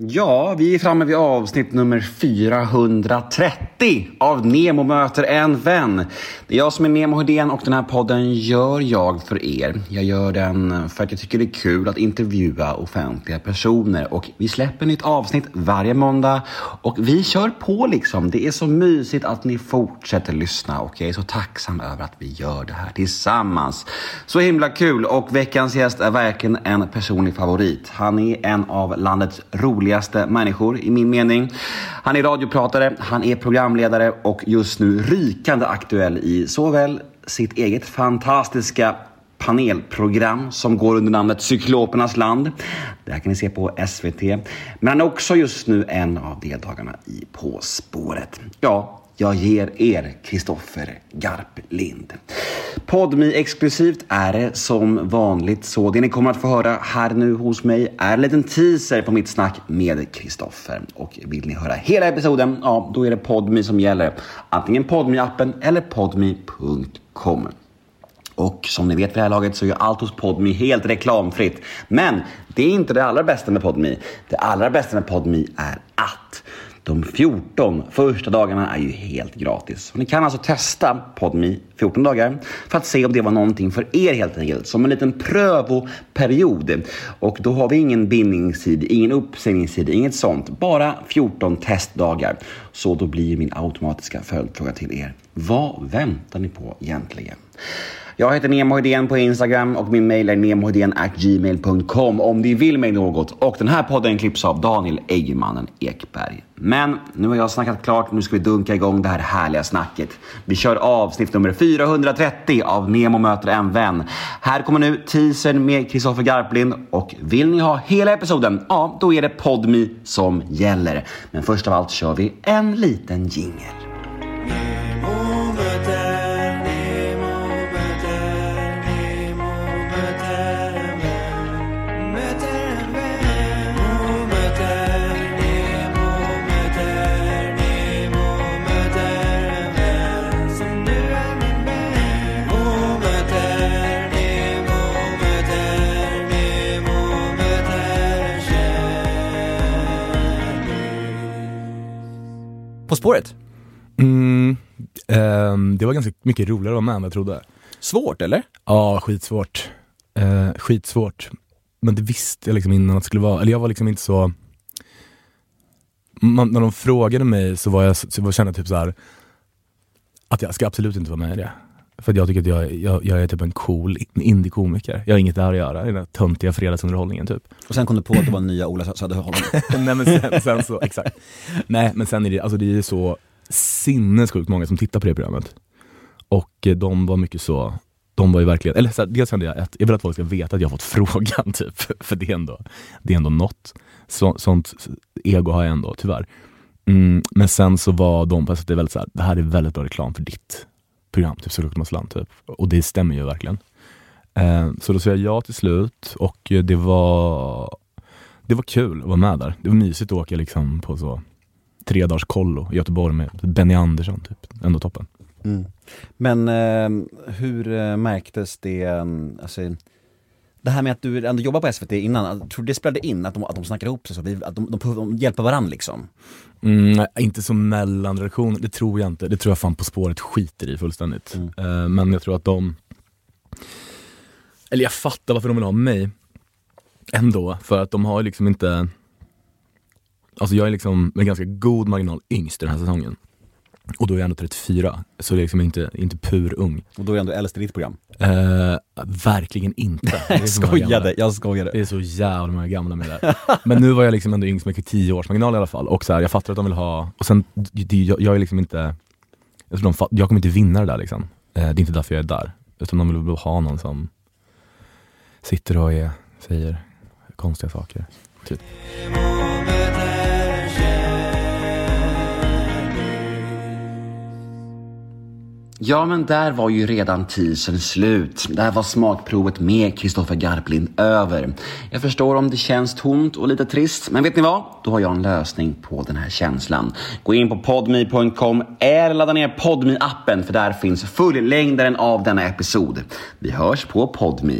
Ja, vi är framme vid avsnitt nummer 430 av Nemo möter en vän. Det är jag som är Nemo Hedén och den här podden gör jag för er. Jag gör den för att jag tycker det är kul att intervjua offentliga personer och vi släpper nytt avsnitt varje måndag och vi kör på liksom. Det är så mysigt att ni fortsätter lyssna och jag är så tacksam över att vi gör det här tillsammans. Så himla kul och veckans gäst är verkligen en personlig favorit. Han är en av landets roligaste roligaste människor i min mening. Han är radiopratare, han är programledare och just nu rykande aktuell i såväl sitt eget fantastiska panelprogram som går under namnet Cyklopernas land. Det här kan ni se på SVT. Men han är också just nu en av deltagarna i På spåret. Ja, jag ger er Kristoffer Garplind. Podmi exklusivt är det som vanligt så det ni kommer att få höra här nu hos mig är en liten teaser på mitt snack med Kristoffer. Och vill ni höra hela episoden, ja då är det Podmi som gäller. Antingen podmi appen eller podmi.com. Och som ni vet vid det här laget så är allt hos Podmi helt reklamfritt. Men det är inte det allra bästa med Podmi. Det allra bästa med Podmi är att de 14 första dagarna är ju helt gratis. Ni kan alltså testa PodMe 14 dagar för att se om det var någonting för er helt enkelt. Som en liten prövoperiod. Och då har vi ingen bindningstid, ingen uppsägningstid, inget sånt. Bara 14 testdagar. Så då blir min automatiska följdfråga till er. Vad väntar ni på egentligen? Jag heter Nemo Hedén på Instagram och min mail är gmail.com om ni vill mig något. Och den här podden klipps av Daniel Eggemannen Ekberg. Men nu har jag snackat klart, nu ska vi dunka igång det här härliga snacket. Vi kör avsnitt nummer 430 av Nemo möter en vän. Här kommer nu teasern med Kristoffer Garplind och vill ni ha hela episoden, ja då är det Podmi som gäller. Men först av allt kör vi en liten jingel. På spåret? Mm, um, det var ganska mycket roligare att vara med än vad jag trodde. Svårt eller? Ja, skitsvårt. Uh, skitsvårt. Men det visste jag liksom innan att det skulle vara, eller jag var liksom inte så man, när de frågade mig så var jag, så jag kände typ så här, att jag ska absolut inte vara med i det. För jag tycker att jag, jag, jag är typ en cool indie-komiker. Jag har inget där att göra i den töntiga fredagsunderhållningen typ. Och sen kom du på att det var nya Ola Söderholm? Nej men sen, sen, så, exakt. Nej men sen är det, alltså det är så sinnessjukt många som tittar på det programmet. Och eh, de var mycket så, de var ju verkligen, eller så, dels kände jag att jag vill att folk ska veta att jag har fått frågan typ. För det är ändå, det är ändå något. Så, sånt ego har jag ändå, tyvärr. Mm, men sen så var de på det är väldigt så här, det här är väldigt bra reklam för ditt program, typ Solrotmas land. Typ. Och det stämmer ju verkligen. Eh, så då sa jag ja till slut och eh, det var, det var kul att vara med där. Det var mysigt att åka liksom på så tre dagars kollo i Göteborg med Benny Andersson. Typ. Ändå toppen. Mm. Men eh, hur eh, märktes det, alltså, det här med att du ändå jobbar på SVT innan, tror du det spelade in? Att de, att de snackar ihop sig, så, att de, de, de hjälper varandra liksom? Mm, inte som mellanredaktion, det tror jag inte. Det tror jag fan På spåret skiter i fullständigt. Mm. Uh, men jag tror att de... Eller jag fattar varför de vill ha mig ändå, för att de har liksom inte... Alltså jag är liksom med ganska god marginal yngst den här säsongen. Och då är jag ändå 34, så det är liksom inte, inte pur ung. Och då är jag ändå äldst i ditt program? Uh, verkligen inte. jag skojade, jag skojade. Det är så jävla många gamla med där. Men nu var jag liksom ändå yngst med 10 års marginal i alla fall. Och så här, jag fattar att de vill ha, och sen, jag, jag är liksom inte, jag, de, jag kommer inte vinna det där liksom. Uh, det är inte därför jag är där. Utan de vill ha någon som sitter och är, säger konstiga saker. Typ. Ja, men där var ju redan teasern slut. Där var smakprovet med Kristoffer Garplind över. Jag förstår om det känns tomt och lite trist, men vet ni vad? Då har jag en lösning på den här känslan. Gå in på podme.com eller ladda ner podme appen för där finns fullängdaren av denna episod. Vi hörs på podme.